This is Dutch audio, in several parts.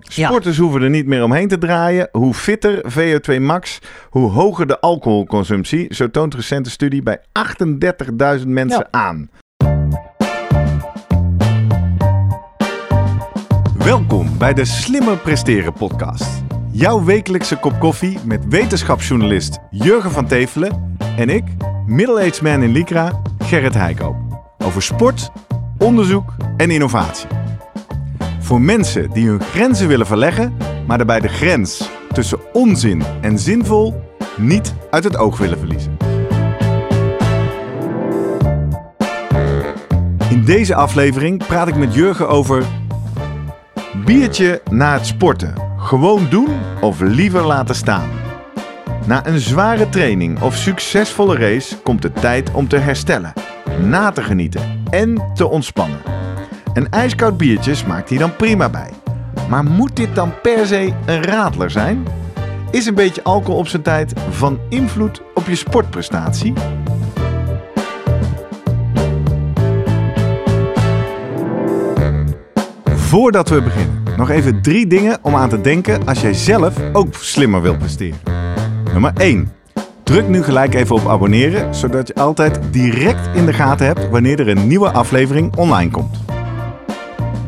Sporters hoeven er niet meer omheen te draaien. Hoe fitter VO2 max, hoe hoger de alcoholconsumptie. Zo toont recente studie bij 38.000 mensen Ja. aan. Welkom bij de Slimmer Presteren podcast. Jouw wekelijkse kop koffie met wetenschapsjournalist Jurgen van Tevelen en ik, middle-aged man in Lycra, Gerrit Heikoop. Over sport, onderzoek en innovatie. Voor mensen die hun grenzen willen verleggen, maar daarbij de grens tussen onzin en zinvol niet uit het oog willen verliezen. In deze aflevering praat ik met Jurgen over biertje na het sporten. Gewoon doen of liever laten staan. Na een zware training of succesvolle race komt het tijd om te herstellen, na te genieten en te ontspannen. Een ijskoud biertje smaakt hier dan prima bij. Maar moet dit dan per se een radler zijn? Is een beetje alcohol op zijn tijd van invloed op je sportprestatie? Voordat we beginnen, nog even drie dingen om aan te denken als jij zelf ook slimmer wilt presteren. Nummer 1. Druk nu gelijk even op abonneren, zodat je altijd direct in de gaten hebt wanneer er een nieuwe aflevering online komt.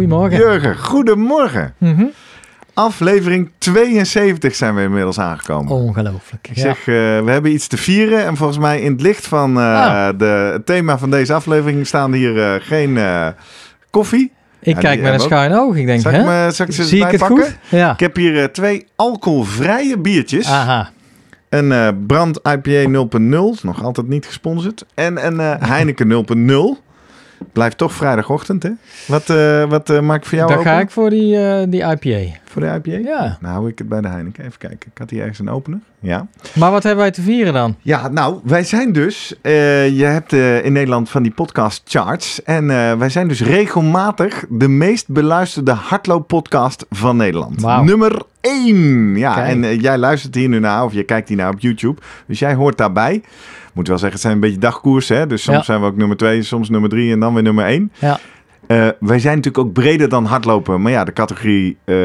goedemorgen. Jurgen, goedemorgen. Mhm. Aflevering 72 zijn we inmiddels aangekomen. Ongelooflijk. Ik Ja. zeg, eh, we hebben iets te vieren. En volgens mij in het licht van eh, Ah. de, het thema van deze aflevering staan hier eh, geen koffie. ik Ja, kijk met een schuin oog. Ik denk, Zal ik, hè? me, zal ik ze Zie ik het pakken? goed? Ja. Ik heb hier twee alcoholvrije biertjes. Aha. Een Brand IPA 0.0, nog altijd niet gesponsord. En een Heineken 0.0. Blijft toch vrijdagochtend, hè? Wat, eh, wat eh, maak ik voor jou Dan open? ga ik voor die, eh, die IPA. Voor de IPA? Ja. Nou, hou ik het bij de Heineken. Even kijken. Ik had hier ergens een opener. Ja. Maar wat hebben wij te vieren dan? Ja, nou, wij zijn dus... je hebt in Nederland van die podcast charts. En wij zijn dus regelmatig de meest beluisterde hardlooppodcast van Nederland. Nummer 1. Ja, Kijk. en jij luistert hier nu naar of je kijkt hier naar op YouTube. Dus jij hoort daarbij. Moet wel zeggen, het zijn een beetje dagkoersen. Hè? Dus soms Ja. zijn we ook nummer 2, soms nummer 3 en dan weer nummer 1. Ja. Eh, wij zijn natuurlijk ook breder dan hardlopen. Maar ja, de categorie eh,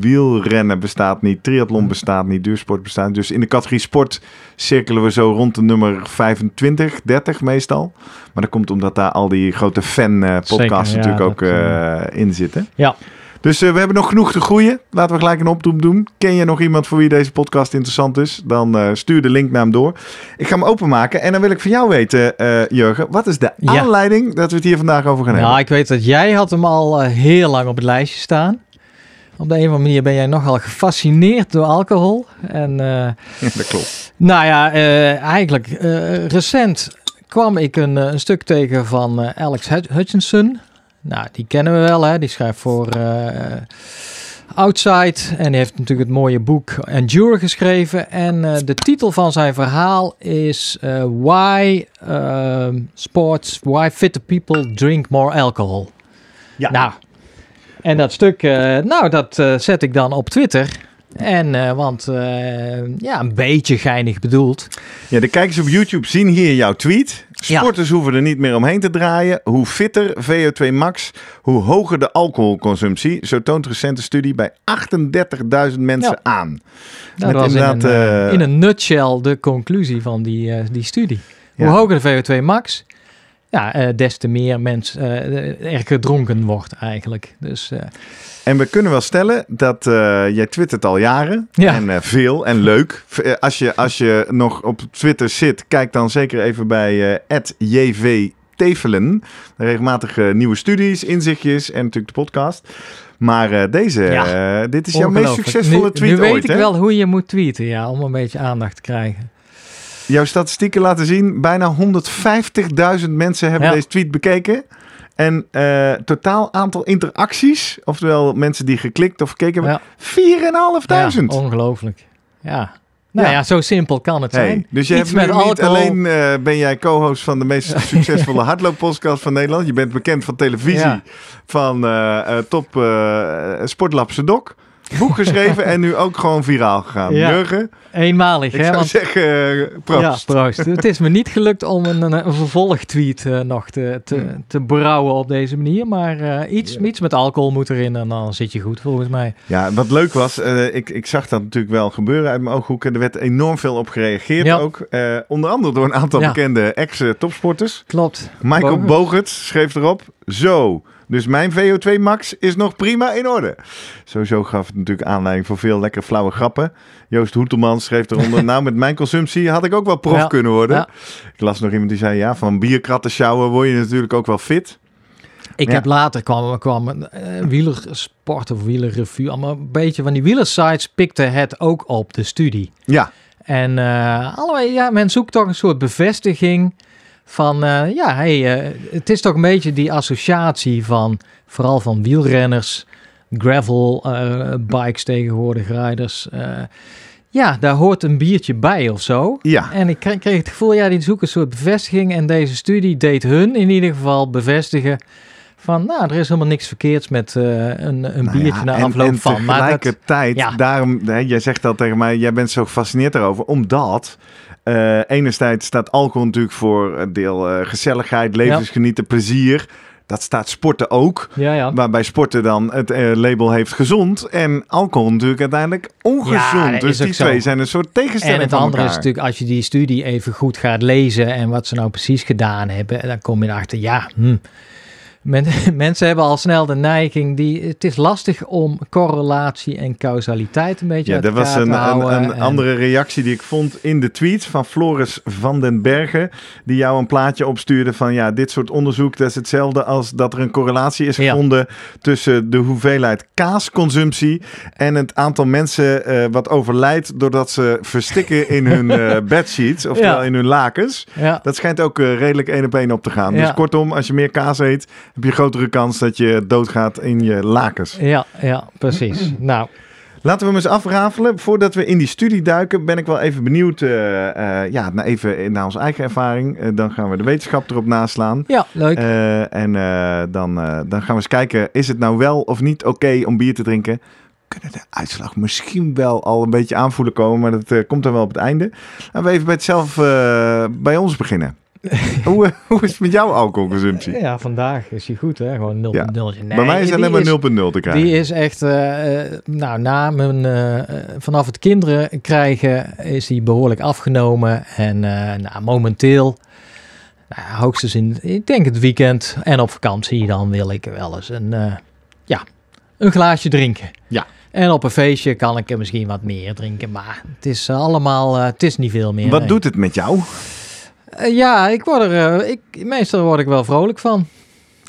wielrennen bestaat niet, triathlon bestaat niet, duursport bestaat niet. Dus in de categorie sport cirkelen we zo rond de nummer 25, 30 meestal. Maar dat komt omdat daar al die grote fan-podcasts ja, natuurlijk ook eh, in zitten. Ja. Dus eh, we hebben nog genoeg te groeien. Laten we gelijk een oproep doen. Ken je nog iemand voor wie deze podcast interessant is? Dan eh, stuur de link naar hem door. Ik ga hem openmaken en dan wil ik van jou weten, eh, Jurgen. Wat is de Ja. aanleiding dat we het hier vandaag over gaan Nou, hebben? ik weet dat jij had hem al heel lang op het lijstje staan. Op de een of andere manier ben jij nogal gefascineerd door alcohol. En Ja, dat klopt. Nou ja, eigenlijk recent kwam ik een, een stuk tegen van Alex Hut- Hutchinson. Nou, die kennen we wel, hè. Die schrijft voor eh, Outside en die heeft natuurlijk het mooie boek Endure geschreven. En eh, de titel van zijn verhaal is eh, Why ehm, Sports, Why Fitter People Drink More Alcohol. Ja. Nou, en dat stuk, nou, dat zet ik dan op Twitter. En, want, ja, een beetje geinig bedoeld. Ja, de kijkers op YouTube zien hier jouw tweet. Ja. Sporters hoeven er niet meer omheen te draaien. Hoe fitter VO2 max, hoe hoger de alcoholconsumptie. Zo toont een recente studie bij 38.000 mensen Ja. aan. Met dat was in een, inderdaad, eh, eh, in een nutshell de conclusie van die, eh, die studie. Hoe hoger de VO2 max, ja, eh, des te meer mens eh, er gedronken wordt eigenlijk. Dus eh, En we kunnen wel stellen dat eh, jij twittert al jaren. Ja. En eh, veel en leuk. Eh, Als je, als je nog op Twitter zit, kijk dan zeker even bij eh JV Tevelen. Regelmatig eh, nieuwe studies, inzichtjes en natuurlijk de podcast. Maar eh, deze, Ja. eh, dit is jouw meest succesvolle tweet Nu weet ooit, ik hè? wel hoe je moet tweeten, ja, om een beetje aandacht te krijgen. Jouw statistieken laten zien, bijna 150.000 mensen hebben Ja. deze tweet bekeken. En eh, totaal aantal interacties, oftewel mensen die geklikt of gekeken hebben, Ja. 4.500. Ja, ongelooflijk. Ja. Nou Ja. ja. zo simpel kan het Hey, zijn. dus je Iets hebt nu niet alcohol. alleen eh, ben jij co-host van de meest succesvolle hardlooppodcast van Nederland. Je bent bekend van televisie, van eh, top Sportlab Sedok. Boek geschreven en nu ook gewoon viraal gegaan. Ja. Jurgen, Eenmalig, ik hè? zou Want, zeggen eh, proost. ja, proost. het is me niet gelukt om een, vervolgtweet eh, nog te, te, Hmm. te brouwen op deze manier. Maar eh, iets, iets met alcohol moet erin en dan zit je goed, volgens mij. Ja, wat leuk was, ik, ik zag dat natuurlijk wel gebeuren uit mijn ooghoeken. Er werd enorm veel op gereageerd Ja. ook. Onder andere door een aantal bekende ex-topsporters. Klopt. Michael. Bogert schreef erop, zo, dus mijn VO2 max is nog prima in orde. Sowieso gaf het natuurlijk aanleiding voor veel lekker flauwe grappen. Joost Hoetelman schreef eronder, nou met mijn consumptie had ik ook wel prof Ja. kunnen worden. Ja. Ik las nog iemand die zei, ja, van bierkratten sjouwen word je natuurlijk ook wel fit. Ik Ja. heb later kwam, kwam een eh, wielersport of wielerrevue. Allemaal een beetje van die wielersites pikte het ook op, de studie. Ja, En eh allebei, ja, men zoekt toch een soort bevestiging van, eh, ja, hey, eh, het is toch een beetje die associatie van, vooral van wielrenners, gravel eh, bikes tegenwoordig, rijders. ja, daar hoort een biertje bij of zo. ja. En ik kreeg, kreeg het gevoel, ja, die zoeken een soort bevestiging. En deze studie deed hun in ieder geval bevestigen van, nou, er is helemaal niks verkeerds met eh, een, een Nou biertje ja, na afloop en van. Maar dat, ja. daarom, hè, jij zegt dat tegen mij, jij bent zo gefascineerd daarover, omdat eh enerzijds staat alcohol natuurlijk voor een deel eh, gezelligheid, levensgenieten, plezier. Dat staat sporten ook. ja, ja. Waarbij sporten dan het label heeft gezond. En alcohol natuurlijk uiteindelijk ongezond. dus die zo. twee zijn een soort tegenstelling En het andere is natuurlijk, als je die studie even goed gaat lezen en wat ze nou precies gedaan hebben, dan kom je erachter, ja, hm. Men- mensen hebben al snel de neiging, die, het is lastig om correlatie en causaliteit een beetje Ja, uit dat was een, een, houden. een En- andere reactie die ik vond in de tweet van Floris van den Bergen. Die jou een plaatje opstuurde van ja, dit soort onderzoek dat is hetzelfde als dat er een correlatie is Ja. gevonden tussen de hoeveelheid kaasconsumptie en het aantal mensen eh, wat overlijdt doordat ze verstikken in hun eh bedsheets, oftewel Ja. in hun lakens. Ja, Dat schijnt ook eh, redelijk één op één op te gaan. Dus kortom, als je meer kaas eet, heb je grotere kans dat je doodgaat in je lakens. ja, ja, precies. nou, Laten we hem eens afrafelen. Voordat we in die studie duiken, ben ik wel even benieuwd eh, eh, ja, naar, even naar onze eigen ervaring. Eh, dan gaan we de wetenschap erop naslaan. ja, leuk. Eh, en eh, dan, eh, dan gaan we eens kijken, is het nou wel of niet oké om bier te drinken? Kunnen de uitslag misschien wel al een beetje aanvoelen komen, maar dat eh, komt dan wel op het einde. Laten we even bij, het zelf, eh, bij ons beginnen. hoe, hoe is het met jouw alcoholconsumptie? ja, vandaag is hij goed, hè? Gewoon 0.0. Ja. Nee, bij mij is alleen maar 0,0 te krijgen. Die is echt, eh, eh, nou, na mijn, eh, vanaf het kinderen krijgen is die behoorlijk afgenomen. En nou, momenteel, nou, hoogstens in, ik denk het weekend en op vakantie, dan wil ik wel eens een, ja, een glaasje drinken. Ja. En op een feestje kan ik er misschien wat meer drinken, maar het is allemaal, het is niet veel meer. Wat nee. doet het met jou? Eh, ja, ik word er, eh, ik, meestal word ik wel vrolijk van.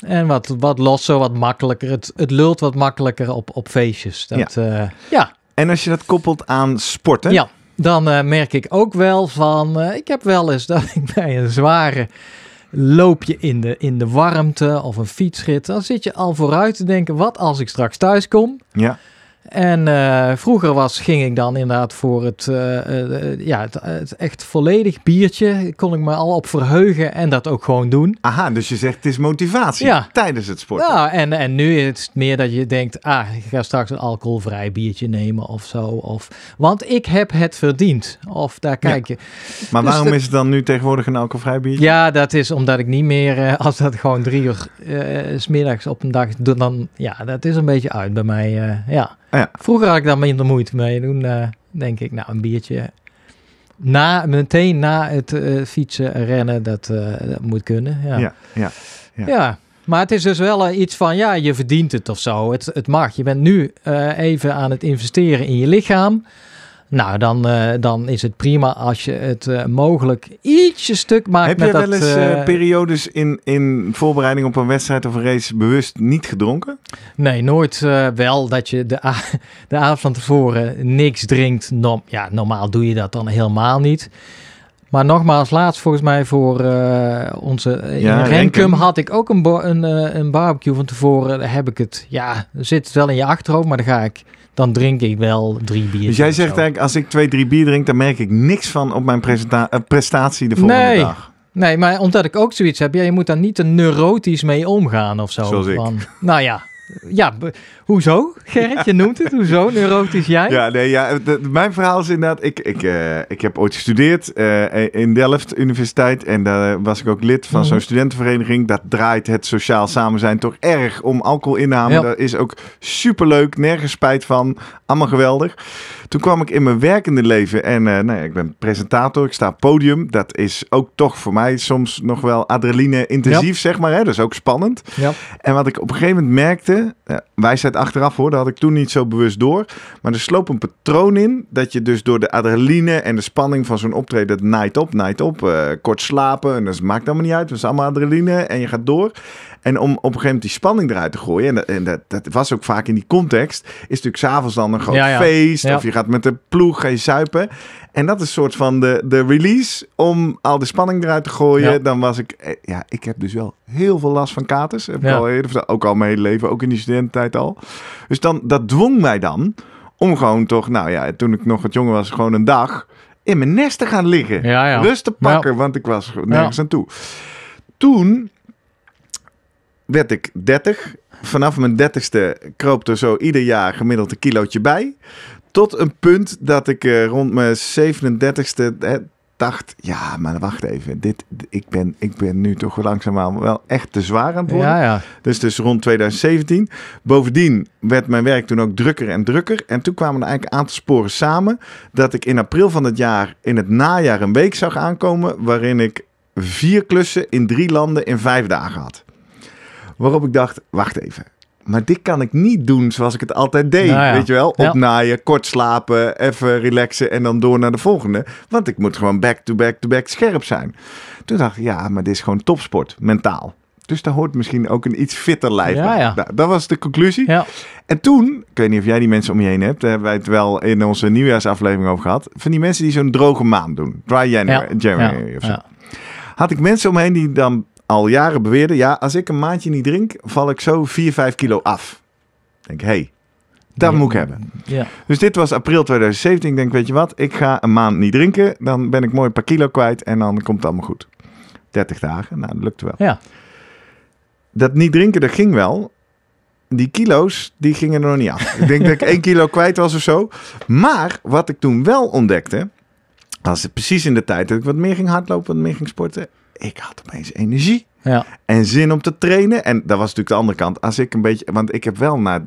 En wat, wat losser, wat makkelijker. Het, het lult wat makkelijker op, op feestjes. Dat, ja. ja, En als je dat koppelt aan sporten? ja, dan eh, merk ik ook wel van... eh, ik heb wel eens dat ik bij een zware loopje in de, in de warmte of een fietsrit... dan zit je al vooruit te denken, wat als ik straks thuis kom... Ja. En eh, vroeger was, ging ik dan inderdaad voor het, eh, eh, ja, het, het echt volledig biertje. Kon ik me al op verheugen en dat ook gewoon doen. Aha, dus je zegt het is motivatie Ja. tijdens het sporten. Nou, en, en nu is het meer dat je denkt, ah, ik ga straks een alcoholvrij biertje nemen of zo. Of, want ik heb het verdiend. Of daar kijk je. maar dus waarom dat- is het dan nu tegenwoordig een alcoholvrij biertje? Ja, dat is omdat ik niet meer, als dat gewoon drie uur s smiddags op een dag doe, dan, ja, dat is een beetje uit bij mij. ja. Ja. Vroeger had ik daar minder moeite mee. Toen eh, denk ik, nou, een biertje na, meteen na het eh, fietsen, rennen, dat, eh, dat moet kunnen. Ja. ja, ja. ja. Ja, maar het is dus wel iets van, ja, je verdient het of zo. Het, het mag. Je bent nu even aan het investeren in je lichaam. Nou, dan, eh, dan is het prima als je het eh, mogelijk ietsje stuk maakt Heb met je dat... wel eens eh, periodes in, in voorbereiding op een wedstrijd of een race bewust niet gedronken? nee, nooit wel dat je de, de avond van tevoren niks drinkt. Ja, normaal doe je dat dan helemaal niet. Maar nogmaals, laatst volgens mij voor onze in Ja, Renkum Renkum. had ik ook een, een, een barbecue van tevoren. Daar heb ik het, ja, zit het wel in je achterhoofd, maar dan ga ik, dan drink ik wel drie bier. Dus jij zegt eigenlijk, als ik twee, drie bier drink, dan merk ik niks van op mijn eh, prestatie de volgende Nee. dag. Nee, maar omdat ik ook zoiets heb, ja, je moet daar niet te neurotisch mee omgaan of zo. Zoals ik. Van, nou ja, ja, hoezo? Gerrit, je noemt het, hoezo? Neurotisch jij? Ja, nee, ja de- mijn verhaal is inderdaad... Ik, ik, eh, ik heb ooit gestudeerd eh, in Delft Universiteit. En daar was ik ook lid van zo'n Mhm. studentenvereniging. Dat draait het sociaal samen zijn toch erg om alcoholinname. Ja. Dat is ook superleuk. Nergens spijt van. Allemaal geweldig. Toen kwam ik in mijn werkende leven. En eh, nou ja, ik ben presentator. Ik sta op podium. Dat is ook toch voor mij soms nog wel adrenaline intensief, zeg maar. Hè? Dat is ook spannend. Ja. En wat ik op een gegeven moment merkte, uh, wijsheid achteraf hoor, dat had ik toen niet zo bewust door. Maar er sloop een patroon in dat je dus door de adrenaline en de spanning van zo'n optreden, het night op, night op, eh, kort slapen, en dat maakt allemaal niet uit, het is allemaal adrenaline en je gaat door. En om op een gegeven moment die spanning eruit te gooien, en, dat, en dat, dat was ook vaak in die context, is natuurlijk s'avonds dan een groot Ja, ja. feest, Ja. of je gaat met de ploeg, ga je zuipen. En dat is een soort van de, de release om al de spanning eruit te gooien. Dan was ik, eh, ja, ik heb dus wel heel veel last van katers. Heb ik al eerder ook al mijn hele leven, ook in die studententijd al. Dus dan, dat dwong mij dan om gewoon toch, nou ja, toen ik nog wat jonger was, gewoon een dag in mijn nest te gaan liggen. Ja, ja. Rust te pakken, want ik was nergens aan toe. Toen werd ik 30. Vanaf mijn 30ste kroop er zo ieder jaar gemiddeld een kilootje bij. Tot een punt dat ik eh, rond mijn 37ste hè, dacht: ja, maar wacht even. Dit, ik, ben, ik ben nu toch langzaamaan wel echt te zwaar aan het worden. Ja, ja. Dus dus rond 2017. Bovendien werd mijn werk toen ook drukker en drukker. En toen kwamen er eigenlijk een aantal sporen samen. Dat ik in april van het jaar, in het najaar, een week zag aankomen. Waarin ik vier klussen in drie landen in vijf dagen had. Waarop ik dacht, wacht even. Maar dit kan ik niet doen zoals ik het altijd deed. Nou ja. Weet je wel? Opnaaien, kort slapen, even relaxen en dan door naar de volgende. Want ik moet gewoon back-to-back-to-back scherp zijn. Toen dacht ik, ja, maar dit is gewoon topsport, mentaal. Dus daar hoort misschien ook een iets fitter lijf Ja. Nou, dat was de conclusie. ja. En toen, ik weet niet of jij die mensen om je heen hebt, daar hebben wij het wel in onze nieuwjaarsaflevering over gehad. Van die mensen die zo'n droge maand doen. Dry January, Ja. January Ja. of zo. Had ik mensen om me heen die dan al jaren beweerden, ja, als ik een maandje niet drink, val ik zo 4, 5 kilo af. Ik denk, hé, hey, dat Ja. moet ik hebben. Ja. Dus dit was april 2017. Ik denk, weet je wat, ik ga een maand niet drinken. Dan ben ik mooi een paar kilo kwijt en dan komt het allemaal goed. 30 dagen, nou, dat lukte wel. Ja. Dat niet drinken, dat ging wel. Die kilo's, die gingen er nog niet af. ik denk dat ik 1 kilo kwijt was of zo. Maar wat ik toen wel ontdekte, was het precies in de tijd dat ik wat meer ging hardlopen, wat meer ging sporten. Ik had opeens energie Ja. en zin om te trainen. En dat was natuurlijk de andere kant. Als ik een beetje, want ik heb wel na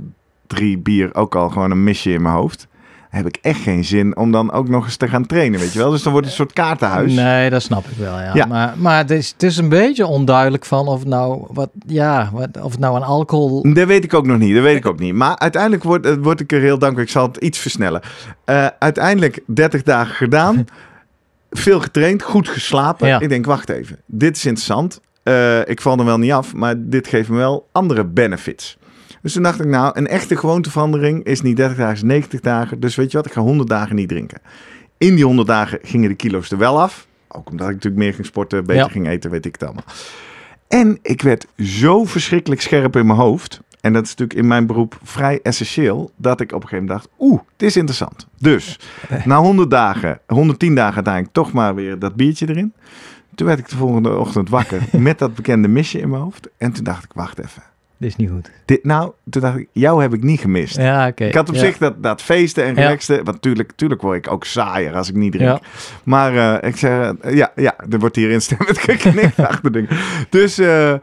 drie bier ook al gewoon een misje in mijn hoofd. Heb ik echt geen zin om dan ook nog eens te gaan trainen, weet je wel? Dus dan wordt het een soort kaartenhuis. Nee, dat snap ik wel, ja. Ja. Maar, maar het, is, het is een beetje onduidelijk van of het nou, wat, ja, wat, of het nou een alcohol... Dat weet ik ook nog niet. Dat weet ik ook niet. Maar uiteindelijk word, eh, word ik er heel dankbaar. Ik zal het iets versnellen. Eh, uiteindelijk 30 dagen gedaan. veel getraind. Goed geslapen. Ja. Ik denk, wacht even. Dit is interessant. Eh, ik val er wel niet af. Maar dit geeft me wel andere benefits. Dus toen dacht ik, nou, een echte gewoonteverandering is niet 30 dagen, is 90 dagen. Dus weet je wat, ik ga 100 dagen niet drinken. In die 100 dagen gingen de kilo's er wel af. Ook omdat ik natuurlijk meer ging sporten, beter Ja. ging eten, weet ik het allemaal. En ik werd zo verschrikkelijk scherp in mijn hoofd. En dat is natuurlijk in mijn beroep vrij essentieel. Dat ik op een gegeven moment dacht, oeh, dit is interessant. Dus, na 100 dagen, 110 dagen uiteindelijk toch maar weer dat biertje erin. Toen werd ik de volgende ochtend wakker met dat bekende misje in mijn hoofd. En toen dacht ik, wacht even. Dit is niet goed. Dit, nou, toen dacht ik, jou heb ik niet gemist. Ja, oké. Ik had op ja. zich dat, dat feesten en Ja. relaxen. Want tuurlijk, tuurlijk word ik ook saaier als ik niet drink. Ja. Maar eh, ik zeg, ja, ja, er wordt hier instemmend geknikt achter dingen. Dus eh,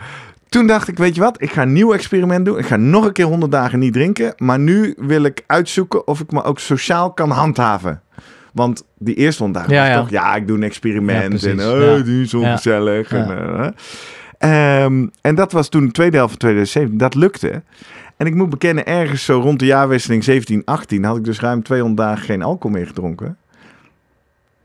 toen dacht ik, weet je wat, ik ga een nieuw experiment doen. Ik ga nog een keer 100 dagen niet drinken. Maar nu wil ik uitzoeken of ik me ook sociaal kan handhaven. Want die eerste 100 dagen Ja, was ja. toch, ja, ik doe een experiment. En oh, die is ongezellig. En, eh, Ehm, en dat was toen de tweede helft van 2017. Dat lukte. En ik moet bekennen, ergens zo rond de jaarwisseling 17, 18 had ik dus ruim 200 dagen geen alcohol meer gedronken.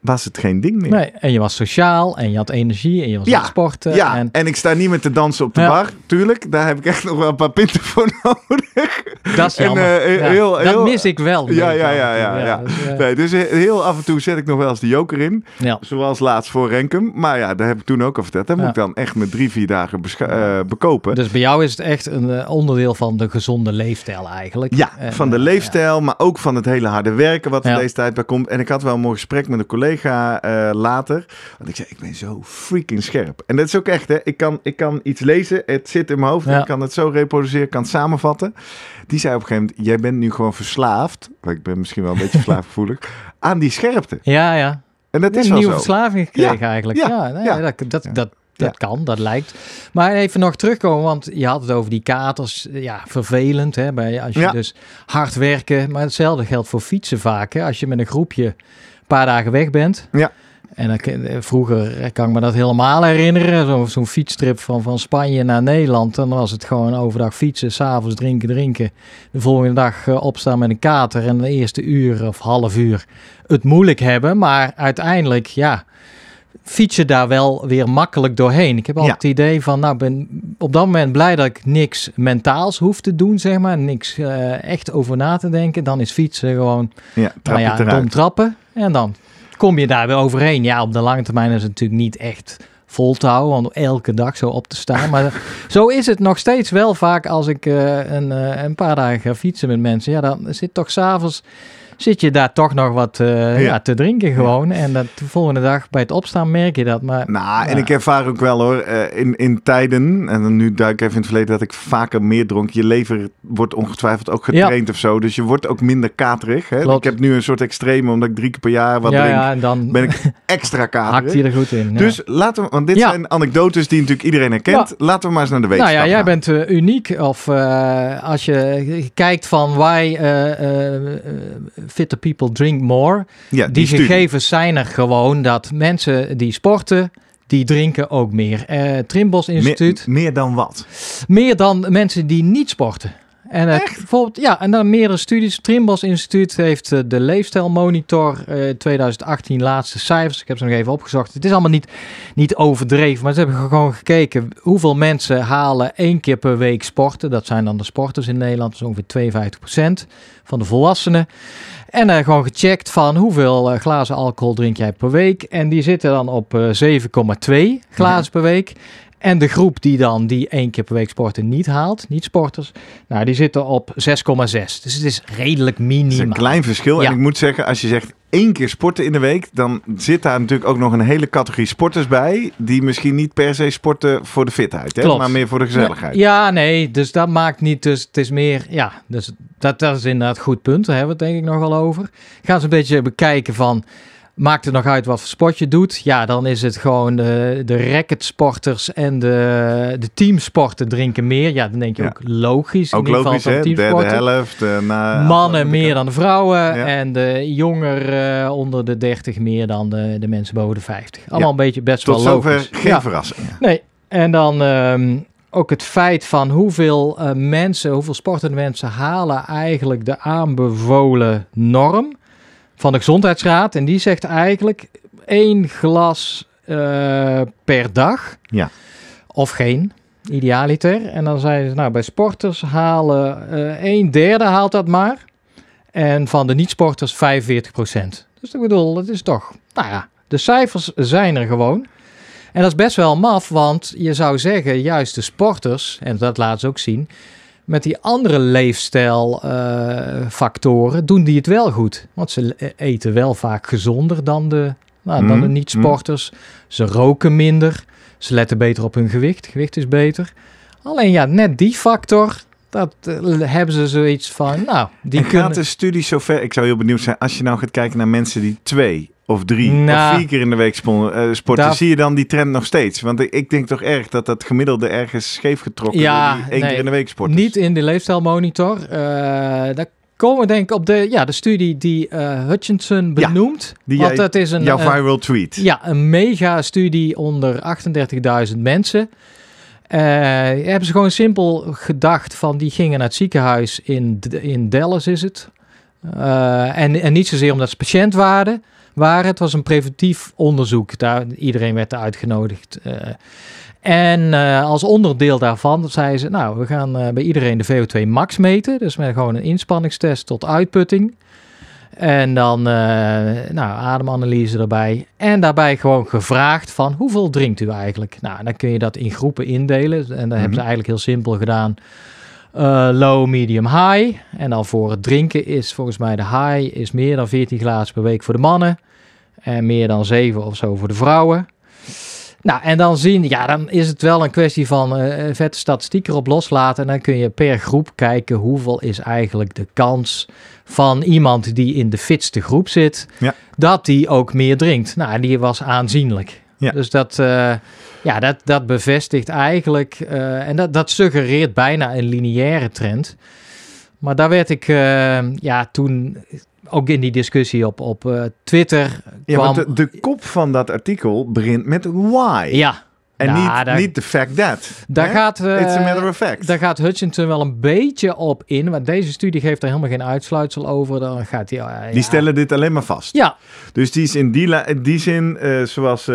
Was het geen ding meer. Nee, en je was sociaal en je had energie en je was aan het sporten. Ja, en, en ik sta niet meer te dansen op de Ja. bar, tuurlijk. Daar heb ik echt nog wel een paar pinten voor nodig. dat is en, jammer. eh, Ja, heel- dat heel- mis ik wel. Ja, ja, ja, ja, ja. dus, eh, Nee, dus heel af en toe zet ik nog wel eens de joker in. ja. Zoals laatst voor Renkum. Maar ja, daar heb ik toen ook al verteld. Dat Ja. moet ik dan echt met drie, vier dagen eh, bekopen. Dus bij jou is het echt een eh, onderdeel van de gezonde leefstijl eigenlijk. Ja, En, van de eh, leefstijl, maar ook van het hele harde werken wat er Ja. deze tijd bij komt. En ik had wel een mooi gesprek met een collega eh, later. Want ik zei, ik ben zo freaking scherp. En dat is ook echt, hè. Ik kan, ik kan iets lezen, het zit in mijn hoofd. Ja. Ik kan het zo reproduceren, ik kan het samenvatten. Die zei op een gegeven moment, jij bent nu gewoon verslaafd. Ik ben misschien wel een beetje verslaafgevoelig. aan die scherpte. Ja, ja. En dat is een nieuwe zo. verslaving gekregen eigenlijk. ja, Ja, nee, ja. dat, dat, dat, dat Ja. kan, dat lijkt. Maar even nog terugkomen, want je had het over die katers. Ja, vervelend hè, bij, als je Ja. dus hard werken. Maar hetzelfde geldt voor fietsen vaak. Hè. Als je met een groepje paar dagen weg bent. Ja. En dan, eh, vroeger kan ik me dat helemaal herinneren. Zo- Zo'n fietstrip van, van Spanje naar Nederland. Dan was het gewoon overdag fietsen, s'avonds drinken, drinken. De volgende dag eh, opstaan met een kater. En de eerste uur of half uur het moeilijk hebben. Maar uiteindelijk, ja, fiets je daar wel weer makkelijk doorheen. Ik heb altijd het idee van, nou, ben op dat moment blij dat ik niks mentaals hoef te doen, zeg maar. Niks eh, echt over na te denken. Dan is fietsen gewoon Ja, nou ja, dom trappen. En dan kom je daar weer overheen. Ja, op de lange termijn is het natuurlijk niet echt vol te houden, om elke dag zo op te staan. Maar zo is het nog steeds wel vaak als ik eh, een, eh, een paar dagen ga fietsen met mensen. Ja, dan zit toch s'avonds zit je daar toch nog wat eh, Ja. ja. te drinken gewoon. En dat de volgende dag bij het opstaan merk je dat. Maar Nou, en ik ervaar ook wel hoor, eh, in, in tijden, en dan nu duik ik even in het verleden, dat ik vaker meer dronk. Je lever wordt ongetwijfeld ook getraind of zo, dus je wordt ook minder katerig. Hè? Ik heb nu een soort extreme, omdat ik drie keer per jaar wat drink, ja, en dan ben ik extra katerig. hakt hij er goed in. Dus laten we, want dit zijn anekdotes die natuurlijk iedereen herkent. Laten we maar eens naar de Nou wetenschap ja, jij bent eh, uniek. Of als je kijkt van eh, fitter people drink more. ja, Die, gegevens zijn er gewoon dat mensen die sporten, die drinken ook meer. Eh Trimbos Instituut, meer dan wat? meer dan mensen die niet sporten. En bijvoorbeeld, ja, en dan meerdere studies. Trimbos Instituut heeft eh, de leefstijlmonitor eh 2018 laatste cijfers. Ik heb ze nog even opgezocht. Het is allemaal niet, niet overdreven, maar ze hebben gewoon gekeken hoeveel mensen halen één keer per week sporten. Dat zijn dan de sporters in Nederland, dat is ongeveer 52% van de volwassenen. En eh, gewoon gecheckt van hoeveel glazen alcohol drink jij per week. En die zitten dan op eh 7,2 glazen per week. En de groep die dan die één keer per week sporten niet haalt, niet sporters, nou die zitten op 6,6. Dus het is redelijk Dat is een minimaal. klein verschil. Ja. En ik moet zeggen, als je zegt één keer sporten in de week, dan zit daar natuurlijk ook nog een hele categorie sporters bij, die misschien niet per se sporten voor de fitheid, hè? Klopt. maar meer voor de gezelligheid. Ja, nee, dus dat maakt niet. Dus het is meer, ja, dus dat, dat is inderdaad een goed punt. Daar hebben we het denk ik nog wel over. Gaan ze een beetje bekijken van. Maakt het nog uit wat voor sport je doet? Ja, dan is het gewoon de, de racketsporters en de, de teamsporten drinken meer. Ja, dan denk je Ja. ook logisch. in Ook ieder geval logisch, van hè? Derde teamsporten. helft. eh, na Mannen meer dan de vrouwen Ja. en de jonger eh, onder de 30 meer dan de, de mensen boven de 50. Allemaal Ja. een beetje best Tot wel zover logisch. geen Ja. verrassing. Nee, en dan ehm, ook het feit van hoeveel eh, mensen, hoeveel sportende mensen halen eigenlijk de aanbevolen norm van de gezondheidsraad. En die zegt eigenlijk één glas eh, per dag. Ja. Of geen, idealiter. En dan zeiden ze, nou bij sporters halen eh een derde haalt dat maar. En van de niet-sporters 45% Dus ik bedoel, dat is toch, nou ja, de cijfers zijn er gewoon. En dat is best wel maf, want je zou zeggen, juist de sporters, en dat laat ze ook zien, met die andere leefstijlfactoren doen die het wel goed. Want ze eten wel vaak gezonder dan de, nou, dan de Mhm, niet-sporters. Ze roken minder, ze letten beter op hun gewicht. Gewicht is beter. Alleen ja, net die factor, dat eh, hebben ze zoiets van, nou, die en kunnen... gaat de studie zover? Ik zou heel benieuwd zijn, als je nou gaat kijken naar mensen die twee of drie Nou, of vier keer in de week eh, sporten, daar- zie je dan die trend nog steeds? Want ik- denk toch erg dat dat gemiddelde ergens scheef getrokken Ja, door die één nee, keer in de week sporten. Niet in de leefstijlmonitor. Eh daar komen we denk ik op de, ja, de studie die eh, Hutchinson Ja, benoemt. die want jij- dat is een, Jouw een- viral tweet. ja, een mega studie onder 38.000 mensen. Hebben ze gewoon simpel gedacht van die gingen naar het ziekenhuis in, in Dallas is het. En, en niet zozeer omdat ze patiënt waren, waren. Het was een preventief onderzoek. Daar, iedereen werd er uitgenodigd. Uh, en uh, als onderdeel daarvan zeiden ze, nou, we gaan uh, bij iedereen de VO2 max meten. Dus met gewoon een inspanningstest tot uitputting. En dan nou, ademanalyse erbij. En daarbij gewoon gevraagd van hoeveel drinkt u eigenlijk? Nou, dan kun je dat in groepen indelen. En dan mm -hmm. hebben ze eigenlijk heel simpel gedaan. Uh, low, medium, high. En dan voor het drinken is volgens mij de high is meer dan 14 glazen per week voor de mannen. En meer dan 7 of zo voor de vrouwen. Nou, en dan zien, ja, dan is het wel een kwestie van uh, vette statistiek erop loslaten. En dan kun je per groep kijken hoeveel is eigenlijk de kans van iemand die in de fitste groep zit, ja. dat die ook meer drinkt. Nou, die was aanzienlijk. Ja. Dus dat, uh, ja, dat, dat bevestigt eigenlijk, uh, en dat, dat suggereert bijna een lineaire trend. Maar daar werd ik ja, toen ook in die discussie op, op uh, Twitter. Ja, want de, de, kop van dat artikel begint met why. Ja. En Nou, niet, daar- niet the fact that. Daar hè? gaat, eh, It's a matter of fact. Daar gaat Hutchinson wel een beetje op in. Want deze studie geeft er helemaal geen uitsluitsel over. Dan gaat hij. eh, Die ja. stellen dit alleen maar vast. Ja, Dus die is in die, die zin, eh, zoals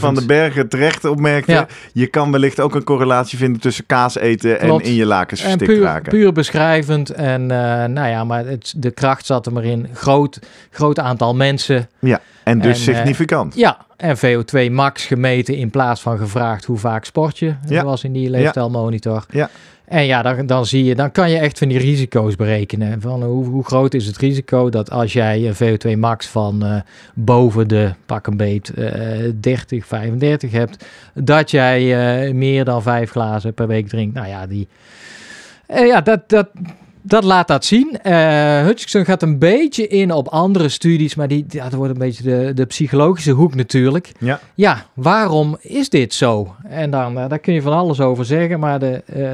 van den Bergen terecht opmerkte, Ja. je kan wellicht ook een correlatie vinden tussen kaas eten Klopt. en in je lakens en verstikt puur, raken. puur beschrijvend. En nou ja, maar het, de kracht zat er maar in. Groot, groot aantal mensen. Ja, en dus En, eh, significant. Ja, en VO2 max gemeten in plaats van gevraagd hoe vaak sport je. Ja. was in die leefstijlmonitor. Ja. En ja, dan, dan zie je, dan kan je echt van die risico's berekenen. Van hoe, hoe groot is het risico dat als jij een VO2 max van eh, boven de pak een beet eh 30, 35 hebt, dat jij eh, meer dan vijf glazen per week drinkt. Nou ja, die, ja dat, dat, dat laat dat zien. Eh Hutchinson gaat een beetje in op andere studies, maar die, ja, dat wordt een beetje de, de psychologische hoek natuurlijk. Ja. Ja, waarom is dit zo? En dan, eh, daar kun je van alles over zeggen, maar de, eh,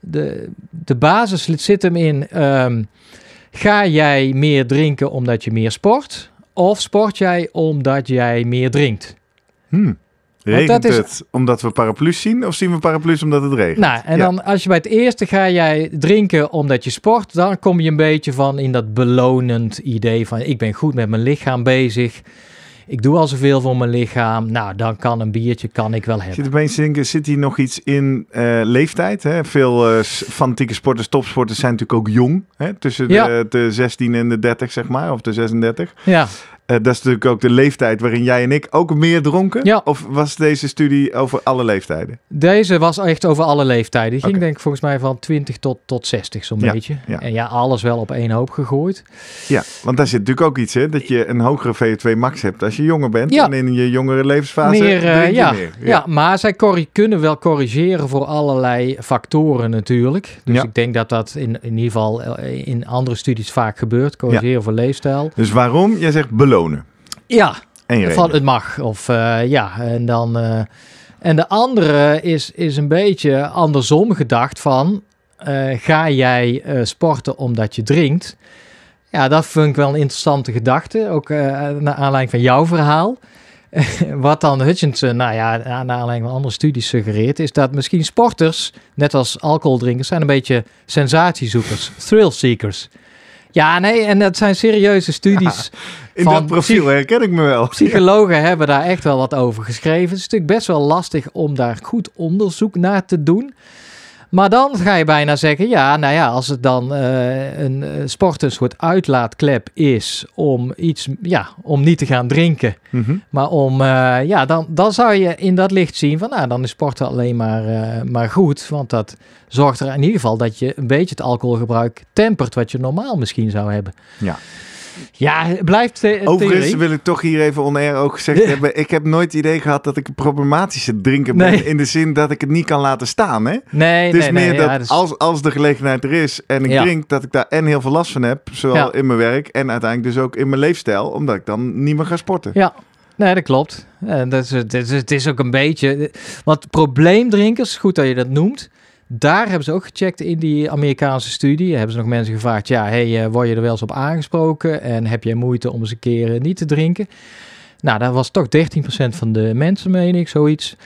de, de basis zit hem in: ehm, ga jij meer drinken omdat je meer sport? Of sport jij omdat jij meer drinkt? Hmm. Regent dat is- het omdat we paraplu's zien of zien we paraplu's omdat het regent? Nou, en Ja. dan als je bij het eerste ga jij drinken omdat je sport, dan kom je een beetje van in dat belonend idee van ik ben goed met mijn lichaam bezig. Ik doe al zoveel voor mijn lichaam. Nou, dan kan een biertje kan ik wel hebben. zit opeens denken, zit hier nog iets in eh, leeftijd? Hè? Veel s- fanatieke sporters, topsporters zijn natuurlijk ook jong. Hè? Tussen de, Ja. de 16 en de 30, zeg maar, of de 36. Ja, Eh, dat is natuurlijk ook de leeftijd waarin jij en ik ook meer dronken. Ja. Of was deze studie over alle leeftijden? deze was echt over alle leeftijden. Die ging denk ik volgens mij van 20 tot, tot 60 zo'n Ja, beetje. ja. En ja, alles wel op één hoop gegooid. Ja, want daar zit natuurlijk ook iets, hè? Dat je een hogere VO2 max hebt als je jonger bent. Ja. En in je jongere levensfase meer, eh, drink je ja, meer. ja. maar zij kunnen wel corrigeren voor allerlei factoren natuurlijk. Dus ik denk dat dat in, in ieder geval eh, in andere studies vaak gebeurt. Corrigeren voor leefstijl. Dus waarom? Jij zegt Ja, En je van het mag. Of eh, ja, en dan. eh, en de andere is, is een beetje andersom gedacht van. eh, ga jij sporten omdat je drinkt? Ja, dat vind ik wel een interessante gedachte. Ook naar aanleiding van jouw verhaal. Wat dan Hutchinson, nou ja, naar aanleiding van andere studies suggereert, is dat misschien sporters, net als alcoholdrinkers, zijn een beetje sensatiezoekers, thrill seekers. Ja, nee, en dat zijn serieuze studies. In dat profiel herken ik me wel. Psychologen hebben daar echt wel wat over geschreven. Het is natuurlijk best wel lastig om daar goed onderzoek naar te doen. Maar dan ga je bijna zeggen, ja, nou ja, als het dan eh, een eh, sport een soort uitlaatklep is om iets, ja, om niet te gaan drinken, Mhm. maar om, eh, ja, dan, dan zou je in dat licht zien van, nou, dan is sporten alleen maar, maar goed, want dat zorgt er in ieder geval dat je een beetje het alcoholgebruik tempert wat je normaal misschien zou hebben. Ja. Ja, het blijft the Overigens theorie. wil ik toch hier even on-air ook gezegd hebben. Ik heb nooit het idee gehad dat ik een problematische drinker ben. Nee. In de zin dat ik het niet kan laten staan. Hè? Nee, Het is nee, meer nee, dat ja, dus- als, als de gelegenheid er is en ik Ja. drink, dat ik daar en heel veel last van heb. Zowel Ja. in mijn werk en uiteindelijk dus ook in mijn leefstijl. Omdat ik dan niet meer ga sporten. Ja, nee, dat klopt. En dat is, het, is, het is ook een beetje... Want probleemdrinkers, goed dat je dat noemt... Daar hebben ze ook gecheckt in die Amerikaanse studie. Hebben ze nog mensen gevraagd... Ja, hey, eh, word je er wel eens op aangesproken? En heb je moeite om eens een keer eh, niet te drinken? Nou, dat was toch 13% van de mensen, meen ik, zoiets.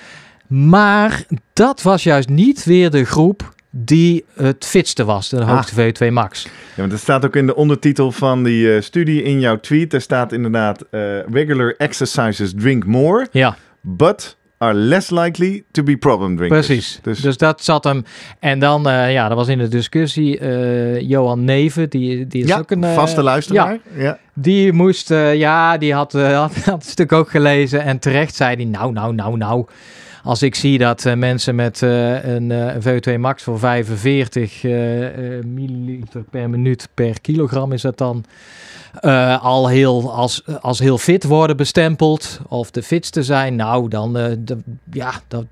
Maar dat was juist niet weer de groep die het fitste was, de Ah. hoogste VO2 max. Ja, want dat staat ook in de ondertitel van die eh, studie in jouw tweet. Daar staat inderdaad: regular exercises drink more, Ja, but are less likely to be problem drinkers. precies. Dus, Dus, dat zat hem. En dan, eh, ja, dat was in de discussie eh, Johan Neven, die, die is ja, ook een... eh, vaste luisteraar. Ja. Die moest, ja, die had, had, had het stuk ook gelezen. En terecht zei hij, nou, nou, nou, nou. Als ik zie dat mensen met een, eh, een VO2 max voor 45 eh, eh, milliliter per minuut per kilogram is dat dan... eh, al heel, als, als heel fit worden bestempeld of de fitste zijn, nou dan, eh, de, ja, dat,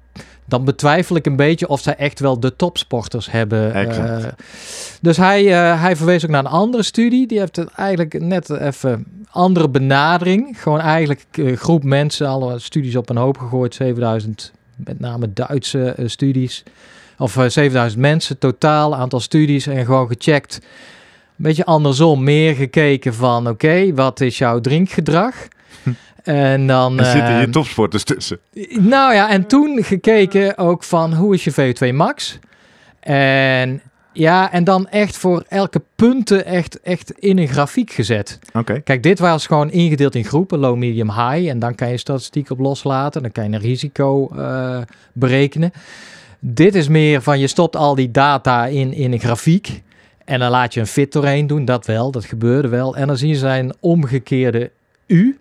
dan betwijfel ik een beetje of zij echt wel de topsporters hebben. Eh. dus hij, hij verwees ook naar een andere studie. Die heeft het eigenlijk net even andere benadering. Gewoon eigenlijk een groep mensen, alle studies op een hoop gegooid. 7000, met name Duitse studies. Of eh, 7000 mensen totaal, aantal studies. En gewoon gecheckt. Een beetje andersom, meer gekeken van oké, wat is jouw drinkgedrag? En dan. Er zitten hier topsporters tussen. nou ja, en toen gekeken ook van hoe is je VO2 max? En ja, en dan echt voor elke punten echt, echt in een grafiek gezet. Oké. Kijk, dit was gewoon ingedeeld in groepen, low, medium, high. En dan kan je statistiek op loslaten. Dan kan je een risico eh, berekenen. Dit is meer van je stopt al die data in, in een grafiek. En dan laat je een fit doorheen doen. Dat wel, dat gebeurde wel. En dan zie je zijn omgekeerde U.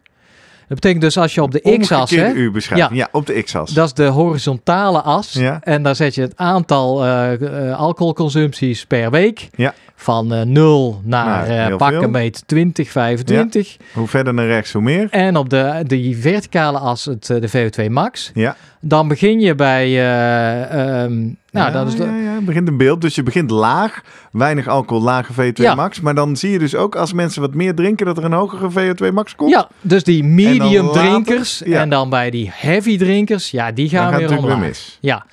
Dat betekent dus als je op de x-as... U-beschrijving. Ja. op de x-as. dat is de horizontale as. Ja. En daar zet je het aantal eh, eh, alcoholconsumpties per week. Ja. Van eh 0 naar Nou, heel pak veel. een beetje 20, 25. Hoe verder naar rechts, hoe meer. En op de, de verticale as het, de VO2 max. Ja. Dan begin je bij... eh, ehm, nou, ja, dat is de, ja, ja, het begint een beeld. Dus je begint laag, weinig alcohol, lage VO2 Ja. max. Maar dan zie je dus ook als mensen wat meer drinken dat er een hogere VO2 max komt. ja, dus die medium later- drinkers en dan bij die heavy drinkers, ja, die gaan weer omlaag. mis. Ja,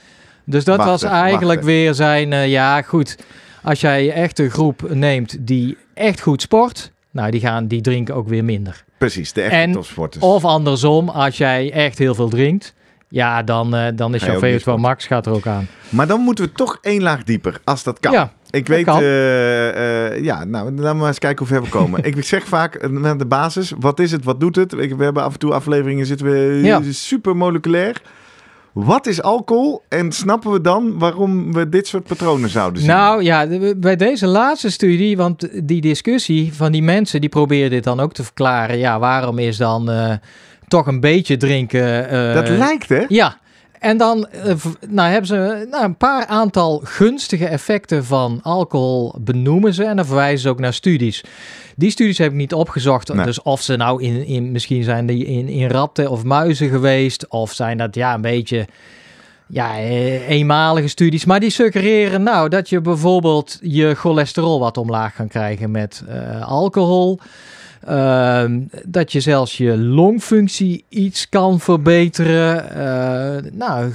dus dat was eigenlijk weer zijn, eh, ja goed, als jij echt een groep neemt die echt goed sport, nou die gaan, die drinken ook weer minder. Precies, de echte En- topsporters. Of andersom, als jij echt heel veel drinkt, ja dan, eh, dan is jouw ook niet VO2 sporten. max gaat er ook aan. Maar dan moeten we toch één laag dieper, als dat kan. Ja, Ik weet, eh, eh, ja, nou, laten we maar eens kijken hoe ver we komen. ik zeg vaak naar de basis, wat is het, wat doet het? We hebben af en toe afleveringen, zitten we Ja. super moleculair. Wat is alcohol? En snappen we dan waarom we dit soort patronen zouden zien? Nou ja, bij deze laatste studie, want die discussie van die mensen, die proberen dit dan ook te verklaren. Ja, waarom is dan toch een beetje drinken... eh, dat lijkt, hè? Ja, en dan eh, nou, hebben ze nou, een paar aantal gunstige effecten van alcohol benoemen ze. En dan verwijzen ze ook naar studies. Die studies heb ik niet opgezocht. Nee. Dus of ze nou in, in misschien zijn die in, in ratten of muizen geweest. Of zijn dat ja een beetje ja, eh, eenmalige studies. Maar die suggereren nou dat je bijvoorbeeld je cholesterol wat omlaag kan krijgen met alcohol. Ehm, dat je zelfs je longfunctie iets kan verbeteren. Eh, nou,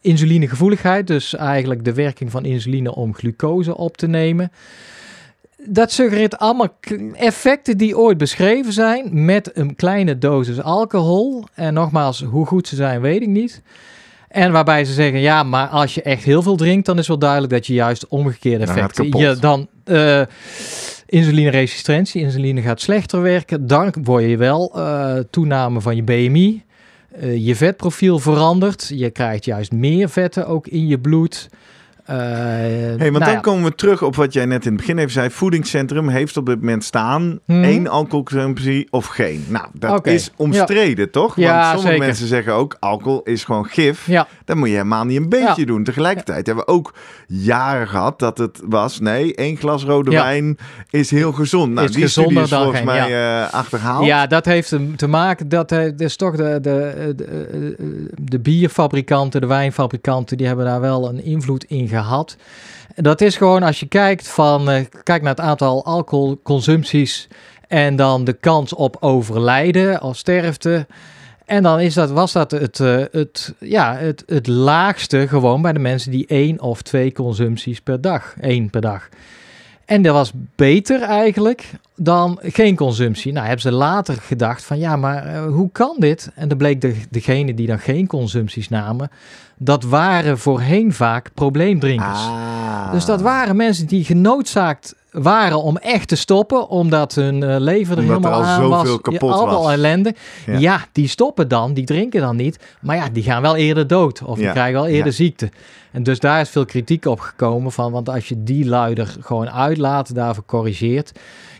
insulinegevoeligheid, dus eigenlijk de werking van insuline om glucose op te nemen. Dat suggereert allemaal effecten die ooit beschreven zijn met een kleine dosis alcohol. En nogmaals, hoe goed ze zijn, weet ik niet. En waarbij ze zeggen, ja, maar als je echt heel veel drinkt, dan is wel duidelijk dat je juist omgekeerde Dan effecten... kapot. Je dan eh insulineresistentie, insuline gaat slechter werken. Dan word je wel eh, toename van je BMI. Eh, je vetprofiel verandert. Je krijgt juist meer vetten ook in je bloed. Eh, Hey, want nou dan ja. komen we terug op wat jij net in het begin even zei. Voedingscentrum heeft op dit moment staan Mhm. één alcoholconsumptie of geen. Nou, dat is omstreden, toch? Ja, Want sommige zeker. mensen zeggen ook alcohol is gewoon gif. Ja, Dat moet je helemaal niet een beetje Ja. doen. Tegelijkertijd hebben we ook jaren gehad dat het was... nee, één glas rode Ja. wijn is heel gezond. Nou, Is die gezonder is dan volgens geen, mij eh, achterhaald. ja, dat heeft te maken. Dat eh, is toch de, de, de, de bierfabrikanten, de wijnfabrikanten, die hebben daar wel een invloed in gehad. En Dat is gewoon als je kijkt van eh, kijk naar het aantal alcoholconsumpties en dan de kans op overlijden of sterfte. En dan is dat, was dat het, eh, het, ja, het, het laagste gewoon bij de mensen die één of twee consumpties per dag, één per dag. En dat was beter eigenlijk dan geen consumptie. Nou, hebben ze later gedacht van ja, maar eh, hoe kan dit? En dan bleek de, degene die dan geen consumpties namen, dat waren voorheen vaak probleemdrinkers. Ah. Dus dat waren mensen die genoodzaakt waren om echt te stoppen, omdat hun eh, leven er Omdat er helemaal al aan was. kapot al, was. al ellende. Ja. Ja. die stoppen dan, die drinken dan niet. Maar ja, die gaan wel eerder dood of die krijgen wel eerder ja. ziekte. En dus daar is veel kritiek op gekomen van, want als je die luider gewoon uitlaat, daarvoor corrigeert,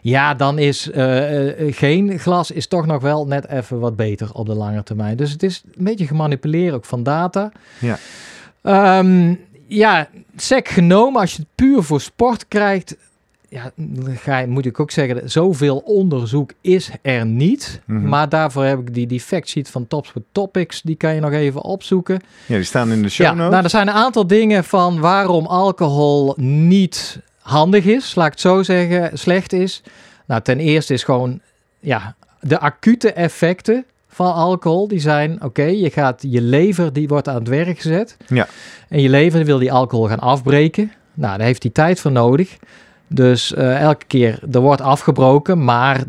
ja, dan is eh, eh, geen glas is toch nog wel net even wat beter op de lange termijn. Dus het is een beetje gemanipuleerd ook van data. Ja. Ehm, ja, sec genomen, als je het puur voor sport krijgt, ja, ga moet ik ook zeggen, zoveel onderzoek is er niet. Mhm. Maar daarvoor heb ik die, die factsheet van Topsport Topics, die kan je nog even opzoeken. Ja, die staan in de show Ja, notes. nou, er zijn een aantal dingen van waarom alcohol niet handig is, laat ik het zo zeggen, slecht is. Nou, ten eerste is gewoon, ja, de acute effecten van alcohol, die zijn, oké, je gaat, je lever, die wordt aan het werk gezet. Ja. En je lever wil die alcohol gaan afbreken. Nou, daar heeft hij tijd voor nodig. Dus eh, elke keer, er wordt afgebroken, maar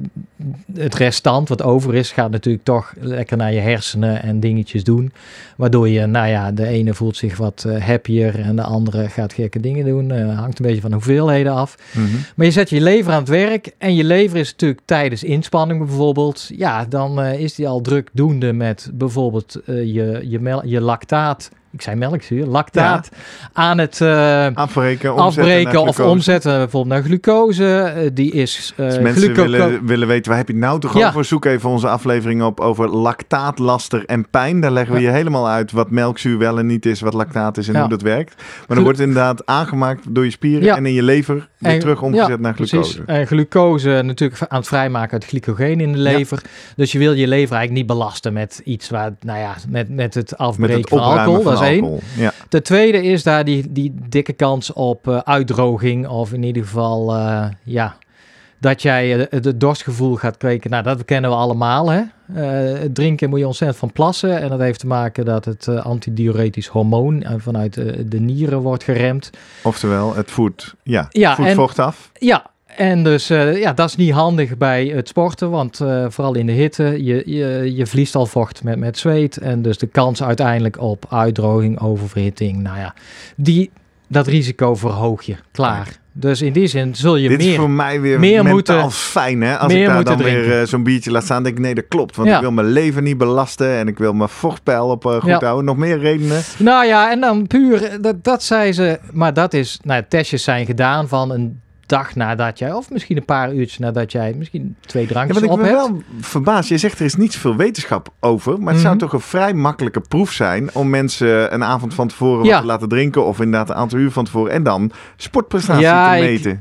het restant wat over is, gaat natuurlijk toch lekker naar je hersenen en dingetjes doen. Waardoor je, nou ja, de ene voelt zich wat eh, happier en de andere gaat gekke dingen doen. Eh, hangt een beetje van de hoeveelheden af. Mhm. Maar je zet je lever aan het werk en je lever is natuurlijk tijdens inspanning bijvoorbeeld. Ja, dan is die al drukdoende met bijvoorbeeld je, je, je lactaat. Ik zei melkzuur, lactaat aan het eh, Afbreken, omzetten afbreken of omzetten bijvoorbeeld naar glucose. Eh, die is Als mensen willen, willen weten, waar heb je nou toch Ja. over? Zoek even onze aflevering op over lactaat, laster en pijn. Daar leggen we Ja. je helemaal uit wat melkzuur wel en niet is, wat lactaat is en hoe dat werkt. Maar dan wordt het inderdaad aangemaakt door je spieren en in je lever weer En- terug omgezet naar glucose. Precies. En glucose natuurlijk aan het vrijmaken uit glycogeen in de lever. Dus je wil je lever eigenlijk niet belasten met iets waar, nou ja, met, met het Met afbreken het van alcohol. Één. Ja. De tweede is daar die, die dikke kans op eh, uitdroging. Of in ieder geval, eh, ja, dat jij eh, het dorstgevoel gaat kweken. Nou, dat kennen we allemaal. Hè? Drinken moet je ontzettend van plassen. En dat heeft te maken dat het antidiuretisch hormoon vanuit de nieren wordt geremd. Oftewel, het voedt, ja, Ja, en- vocht af. Ja, en dus eh, ja, dat is niet handig bij het sporten, want eh, vooral in de hitte, je, je, je verliest al vocht met, met zweet. En dus de kans uiteindelijk op uitdroging, oververhitting, nou ja, die, dat risico verhoog je. Klaar. Dus in die zin zul je Dit is meer... voor mij weer meer moeten- fijn, hè? Als meer ik daar dan weer eh, zo'n biertje laat staan, denk ik, nee, dat klopt. Want Ja. ik wil mijn leven niet belasten en ik wil mijn vochtpeil op goed Ja. houden. Nog meer redenen. Nou ja, en dan puur, dat, dat zei ze, maar dat is, nou, testjes zijn gedaan van een dag nadat jij, of misschien een paar uurtjes nadat jij misschien twee Ja, drankjes ik op hebt. wel verbaas, je zegt er is niet zoveel wetenschap over, maar het zou Mhm. toch een vrij makkelijke proef zijn om mensen een avond van tevoren Ja. wat te laten drinken of inderdaad een aantal uur van tevoren en dan sportprestatie Ja, te ik- meten. Ik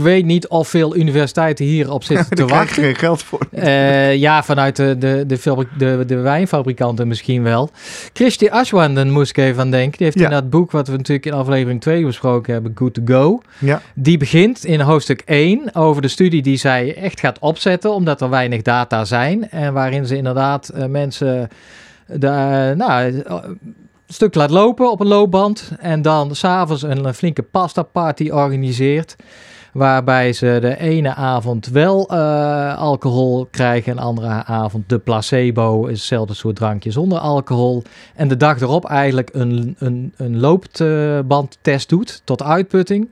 weet niet of veel universiteiten hierop zitten te Daar wachten. geen geld voor. Eh, ja, vanuit de, de, de, de, de wijnfabrikanten misschien wel. Christy Ashwanden moest ik even aan denken. Die heeft Ja. in dat boek, wat we natuurlijk in aflevering 2 besproken hebben, Good to Go. Ja, Die begint in hoofdstuk 1 over de studie die zij echt gaat opzetten, omdat er weinig data zijn. En waarin ze inderdaad eh, mensen de, eh, nou, een stuk laat lopen op een loopband. En dan s'avonds een, een flinke pasta party organiseert. Waarbij ze de ene avond wel eh, alcohol krijgen en de andere avond de placebo, is hetzelfde soort drankje zonder alcohol. En de dag erop eigenlijk een, een, een loopbandtest doet tot uitputting.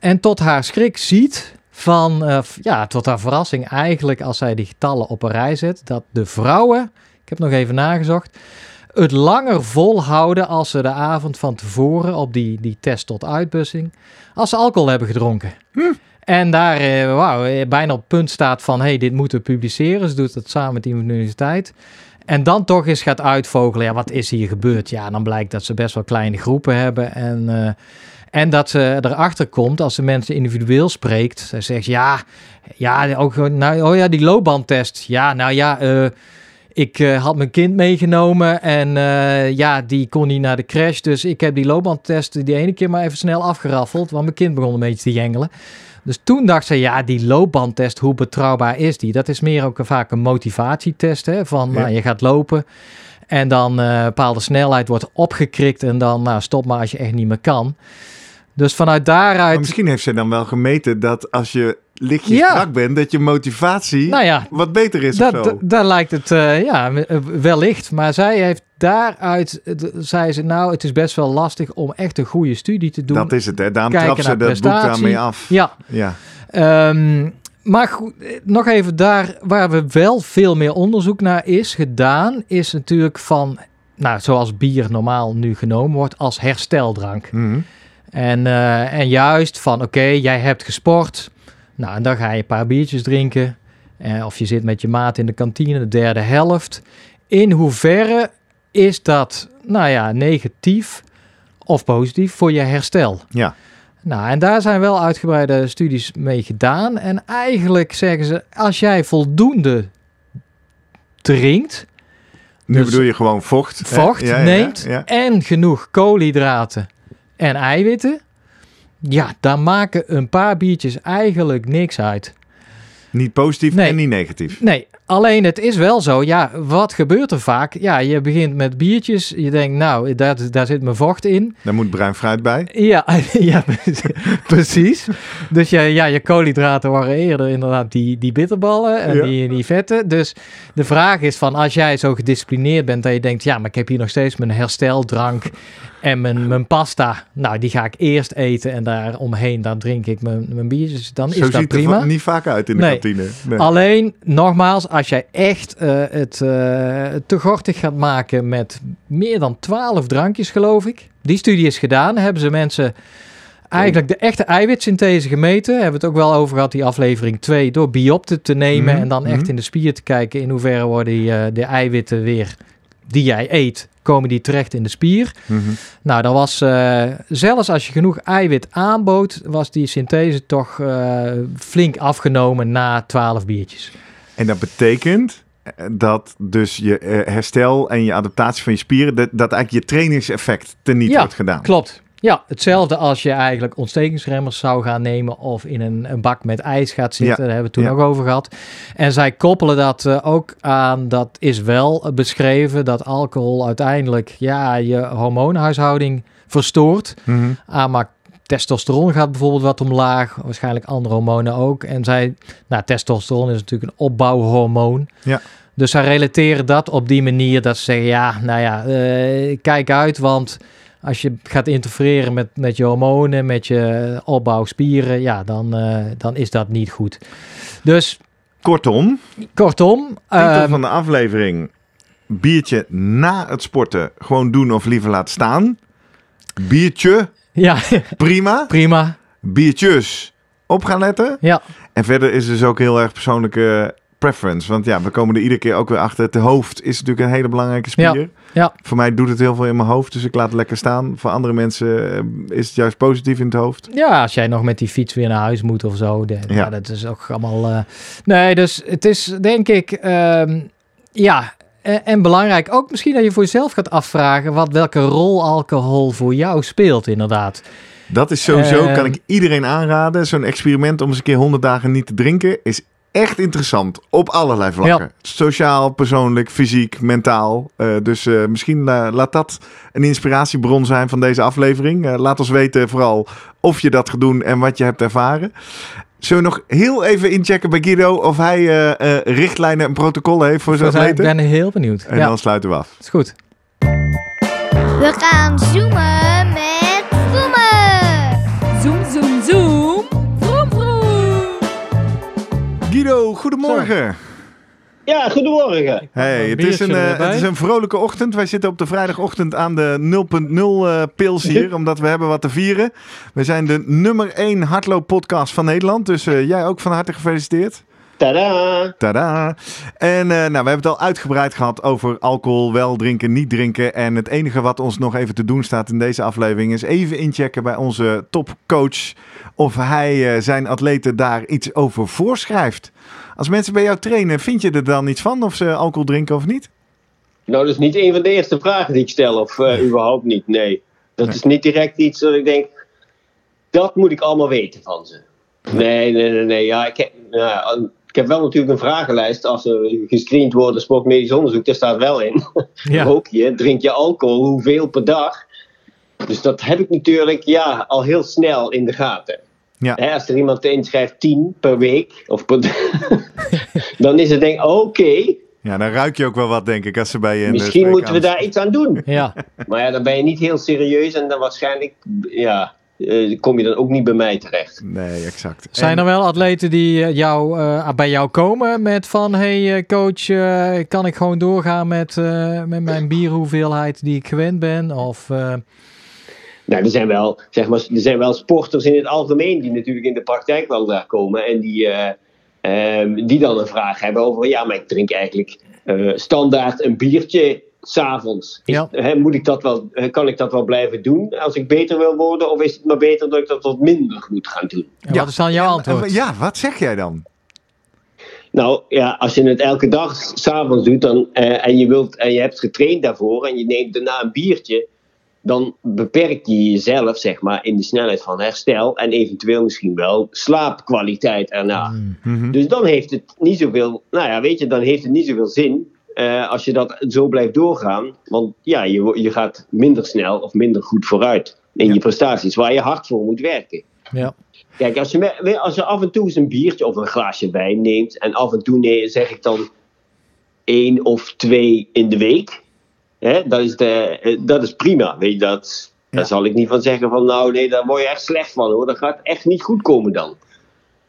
En tot haar schrik ziet van, eh, ja, tot haar verrassing eigenlijk als zij die getallen op een rij zet, dat de vrouwen, ik heb nog even nagezocht, het langer volhouden als ze de avond van tevoren op die, die test tot uitbussing, als ze alcohol hebben gedronken. En daar eh, wauw, eh, bijna op punt staat van, hey, dit moeten we publiceren. Ze doet dat samen met de universiteit. En dan toch eens gaat uitvogelen, ja, wat is hier gebeurd? Ja, dan blijkt dat ze best wel kleine groepen hebben en... eh, en dat ze erachter komt als ze mensen individueel spreekt. Ze zegt ja, ja, ook, nou, oh ja, die loopbandtest. Ja, nou ja, eh, ik eh, had mijn kind meegenomen en eh, ja, die kon niet naar de crash. Dus ik heb die loopbandtest die ene keer maar even snel afgeraffeld, want mijn kind begon een beetje te jengelen. Dus toen dacht ze, ja, die loopbandtest, hoe betrouwbaar is die? Dat is meer ook vaak een motivatietest, hè, van Ja. nou, je gaat lopen en dan eh, een bepaalde snelheid wordt opgekrikt en dan nou, stop maar als je echt niet meer kan. Dus vanuit Maar daaruit... misschien heeft zij dan wel gemeten dat als je lichtjes Ja. brak bent, dat je motivatie Nou ja, wat beter is of zo. daar lijkt het, eh, ja, wellicht. Maar zij heeft daaruit, zei ze, nou, het is best wel lastig om echt een goede studie te doen. Dat is het, hè. Daarom Kijken trapt ze dat boek prestatie. daarmee af. Ja, Ja. Ehm, maar goed, nog even daar waar we wel veel meer onderzoek naar is gedaan, is natuurlijk van, nou, zoals bier normaal nu genomen wordt, als hersteldrank. Mhm. En, eh, en juist van, oké, jij hebt gesport, nou, en dan ga je een paar biertjes drinken. Eh, of je zit met je maat in de kantine, de derde helft. In hoeverre is dat, nou ja, negatief of positief voor je herstel? Ja. Nou, en daar zijn wel uitgebreide studies mee gedaan. En eigenlijk zeggen ze, als jij voldoende drinkt, Nu Dus bedoel je gewoon vocht. vocht Ja, ja, neemt ja. en genoeg koolhydraten en eiwitten, ja, dan maken een paar biertjes eigenlijk niks uit. Niet positief Nee. en niet negatief. Nee, alleen het is wel zo, ja, wat gebeurt er vaak? Ja, je begint met biertjes, je denkt, nou, daar, daar zit mijn vocht in. Daar moet bruin fruit bij. Ja, ja precies. Dus ja, ja, je koolhydraten waren eerder inderdaad die, die bitterballen en Ja. die, die vetten. Dus de vraag is van als jij zo gedisciplineerd bent dat je denkt, ja, maar ik heb hier nog steeds mijn hersteldrank en mijn, mijn pasta. Nou, die ga ik eerst eten en daar omheen, dan drink ik mijn, mijn biertjes. Dan Zo is dat ziet het prima. er niet vaak uit in de Nee. kantine. Nee. Alleen, nogmaals, als jij echt eh, het eh, te gortig gaat maken met meer dan 12 drankjes, geloof ik. Die studie is gedaan. Hebben ze mensen eigenlijk de echte eiwitsynthese gemeten. Hebben we het ook wel over gehad, die aflevering 2. Door biopten te nemen Mhm, en dan echt mhm. in de spier te kijken in hoeverre worden die, eh, de eiwitten weer die jij eet, komen die terecht in de spier. Mhm. Nou, dan was eh, zelfs als je genoeg eiwit aanbood, was die synthese toch eh, flink afgenomen na 12 biertjes. En dat betekent eh, dat dus je herstel en je adaptatie van je spieren, dat, dat eigenlijk je trainingseffect teniet Ja, wordt gedaan. Klopt. Ja, hetzelfde als je eigenlijk ontstekingsremmers zou gaan nemen of in een, een bak met ijs gaat zitten. Ja, Daar hebben we het toen ja. ook over gehad. En zij koppelen dat eh, ook aan, dat is wel eh, beschreven, dat alcohol uiteindelijk ja, je hormoonhuishouding verstoort. Maar testosteron gaat bijvoorbeeld wat omlaag, waarschijnlijk andere hormonen ook. En zij, nou, testosteron is natuurlijk een opbouwhormoon. Ja. Dus zij relateren dat op die manier dat ze zeggen, ja, nou ja, eh, kijk uit, want als je gaat interfereren met, met je hormonen, met je opbouwspieren, ja, dan, eh, dan is dat niet goed. Dus Kortom, kortom, titel ehm, van de aflevering: biertje na het sporten gewoon doen of liever laten staan. Biertje, ja, prima. prima. Biertjes, op gaan letten. Ja, En verder is dus ook heel erg persoonlijke preference. Want ja, we komen er iedere keer ook weer achter. Het hoofd is natuurlijk een hele belangrijke spier. ja. Voor mij doet het heel veel in mijn hoofd, dus ik laat het lekker staan. Voor andere mensen eh, is het juist positief in het hoofd. Ja, als jij nog met die fiets weer naar huis moet of zo. de- Ja. ja. dat is ook allemaal... eh, Nee, dus het is denk ik... ehm, ja, en, en belangrijk ook misschien dat je voor jezelf gaat afvragen... Wat, welke rol alcohol voor jou speelt inderdaad. Dat is sowieso, Ehm. kan ik iedereen aanraden. Zo'n experiment om eens een keer 100 dagen niet te drinken is echt interessant. Op allerlei vlakken. Sociaal, persoonlijk, fysiek, mentaal. Eh, dus eh, misschien eh, laat dat een inspiratiebron zijn van deze aflevering. Eh, laat ons weten vooral of je dat gaat doen en wat je hebt ervaren. Zullen we nog heel even inchecken bij Guido of hij eh, eh, richtlijnen en protocollen heeft voor zijn Dus ik atleten? ben heel benieuwd. En ja, dan sluiten we af. is goed. We gaan zoomen met goedemorgen. Ja, goedemorgen. Hey, het, is een, eh, het is een vrolijke ochtend. Wij zitten op de vrijdagochtend aan de 0.0 eh, pils hier, omdat we hebben wat te vieren. We zijn de nummer 1 hardlooppodcast van Nederland, dus eh, jij ook van harte gefeliciteerd. Tada! Tada! En eh, nou, we hebben het al uitgebreid gehad over alcohol, wel drinken, niet drinken. En het enige wat ons nog even te doen staat in deze aflevering is even inchecken bij onze topcoach of hij eh, zijn atleten daar iets over voorschrijft. Als mensen bij jou trainen, vind je er dan iets van of ze alcohol drinken of niet? Nou, dat is niet een van de eerste vragen die ik stel, of eh, überhaupt niet. Nee. Dat Nee. is niet direct iets dat ik denk, dat moet ik allemaal weten van ze. Nee, nee, nee, nee. Ja, ik, heb, nou ik heb wel natuurlijk een vragenlijst als er gescreend wordt, sportmedisch onderzoek, daar staat wel in. Ja. Rook je, drink je alcohol, hoeveel per dag? Dus dat heb ik natuurlijk ja, al heel snel in de gaten. Ja. Hè, als er iemand inschrijft 10 per week, of per, dan is het denk ik, oké, Ja, dan ruik je ook wel wat, denk ik, als ze bij je in de misschien moeten we daar iets aan doen. Ja, Maar ja, dan ben je niet heel serieus en dan waarschijnlijk ja, eh, kom je dan ook niet bij mij terecht. Nee, exact. zijn En- er wel atleten die eh, jou, eh, bij jou komen met van... hey, eh, coach, eh, kan ik gewoon doorgaan met, eh, met mijn bierhoeveelheid die ik gewend ben? Of... eh, Nou, er zijn, wel, zeg maar, er zijn wel sporters in het algemeen die natuurlijk in de praktijk wel daar komen en die, eh, ehm, die dan een vraag hebben over, ja, maar ik drink eigenlijk eh, standaard een biertje s'avonds. Ja. moet ik dat wel, eh, kan ik dat wel blijven doen als ik beter wil worden, of is het maar beter dat ik dat wat minder moet gaan doen? en Ja, Wat is dan jouw antwoord? ja, wat zeg jij dan? Nou ja, als je het elke dag s'avonds doet dan, eh, en, je wilt, en je hebt getraind daarvoor en je neemt daarna een biertje, dan beperk je jezelf zeg maar, in de snelheid van herstel en eventueel misschien wel slaapkwaliteit erna. Mhm. Dus dan heeft het niet zoveel, nou ja, weet je, dan heeft het niet zoveel zin eh, als je dat zo blijft doorgaan. Want ja, je, je gaat minder snel of minder goed vooruit in Ja. je prestaties, waar je hard voor moet werken. Ja. Kijk, als je, als je af en toe eens een biertje of een glaasje wijn neemt, en af en toe nee, zeg ik dan één of twee in de week, hè, dat, is de, eh, dat is prima. Weet je, dat, Ja. Daar zal ik niet van zeggen van nou nee, daar word je echt slecht van hoor. Dat gaat echt niet goed komen dan.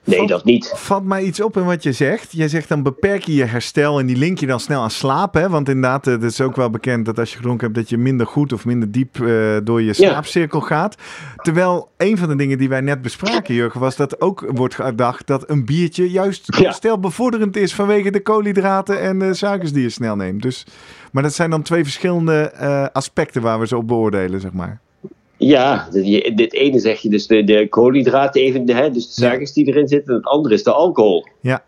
Nee, dat niet. Valt mij iets op in wat je zegt. Jij zegt dan beperk je je herstel en die link je dan snel aan slapen. Hè? Want inderdaad, eh, het is ook wel bekend dat als je gedronken hebt... dat je minder goed of minder diep eh, door je slaapcirkel gaat. Terwijl een van de dingen die wij net bespraken, Jurgen... was dat ook wordt gedacht dat een biertje juist Ja. herstelbevorderend is... vanwege de koolhydraten en de suikers die je snel neemt. Dus, maar dat zijn dan twee verschillende eh, aspecten waar we ze op beoordelen, zeg maar. Ja, dit, je- dit ene zeg je dus de, de koolhydraten even, hè, dus de Ja. suikers die erin zitten. En het andere is de alcohol. Ja.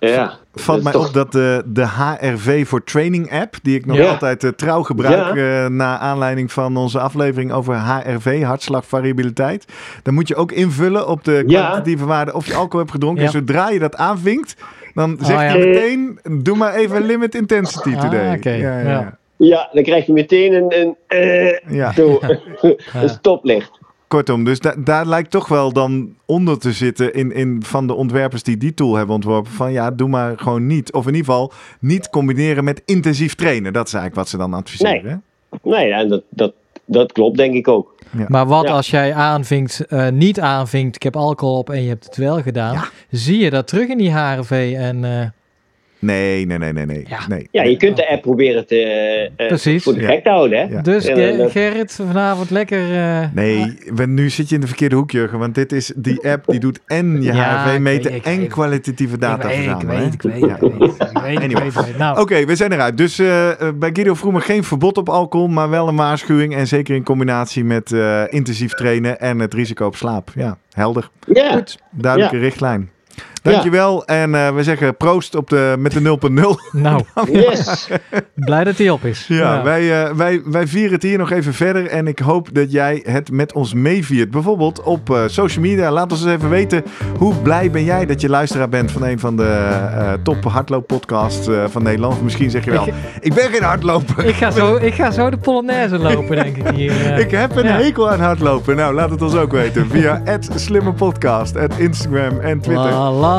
Ja. Valt mij Dat is op dat de, de HRV voor Training app, die ik nog Ja. altijd eh, trouw gebruik eh na aanleiding van onze aflevering over HRV, hartslagvariabiliteit. Dan moet je ook invullen op de Ja. kwalitatieve waarde of je alcohol hebt gedronken. Ja. En zodra je dat aanvinkt, dan zegt ja. hij meteen, doe maar even limit intensity Ah, today. Ja, ja, ja. Ja, dan krijg je meteen een, een, eh, Ja. zo, een stoplicht. Kortom, dus da- daar lijkt toch wel dan onder te zitten in, in van de ontwerpers die die tool hebben ontworpen. Van ja, doe maar gewoon niet. Of in ieder geval niet combineren met intensief trainen. Dat is eigenlijk wat ze dan adviseren. Nee. Nee, en dat, dat, dat klopt denk ik ook. Maar wat Ja. als jij aanvinkt, eh, niet aanvinkt, ik heb alcohol op en je hebt het wel gedaan. Ja. Zie je dat terug in die HRV? En, eh, Nee, nee, nee, nee, nee. Ja. nee. Ja, je kunt de app proberen te, eh, Precies. voor de Ja. gek te houden. Hè? Ja. Dus Gerrit, vanavond lekker... eh, Nee, we- nu zit je in de verkeerde hoek, Jurgen. Want dit is die app die doet en je Ja, HRV meten en kwalitatieve data ik weet, ik verzamelen. ik weet, Ja. ik weet, ik weet. Nou, Oké, we zijn eruit. Dus eh, eh, bij Guido Vroemen geen verbod op alcohol, maar wel een waarschuwing. En zeker in combinatie met eh, intensief trainen en het risico op slaap. Ja, helder. Ja, Duidelijke richtlijn. Dankjewel. En eh, we zeggen proost op de, met de 0.0. nou, yes. blij dat hij op is. Ja, Wij, eh, wij, wij vieren het hier nog even verder. En ik hoop dat jij het met ons meeviert. Bijvoorbeeld op eh, social media. Laat ons eens even weten hoe blij ben jij dat je luisteraar bent van een van de eh, top hardlooppodcasts eh, van Nederland. Of misschien zeg je wel, ik, ben geen hardloper. Ik ga, zo, ik ga zo de Polonaise lopen, denk ik hier. Ik heb een Ja. hekel aan hardlopen. Nou, laat het ons ook weten. Via @slimmerpodcast, Instagram en Twitter. La, la.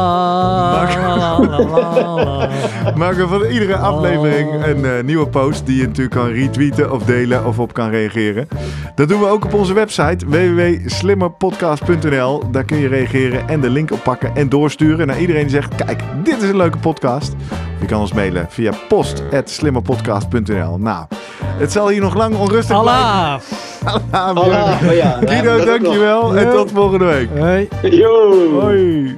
Maken we van iedere aflevering een eh, nieuwe post die je natuurlijk kan retweeten of delen of op kan reageren. Dat doen we ook op onze website www.slimmerpodcast.nl. Daar kun je reageren en de link oppakken en doorsturen naar iedereen die zegt: Kijk, dit is een leuke podcast. Je kan ons mailen via post.slimmerpodcast.nl. Nou, het zal hier nog lang onrustig blijven. Allah. Ah, Allah, maar ja, Guido, dankjewel en tot volgende week. Hey. Yo. Hoi.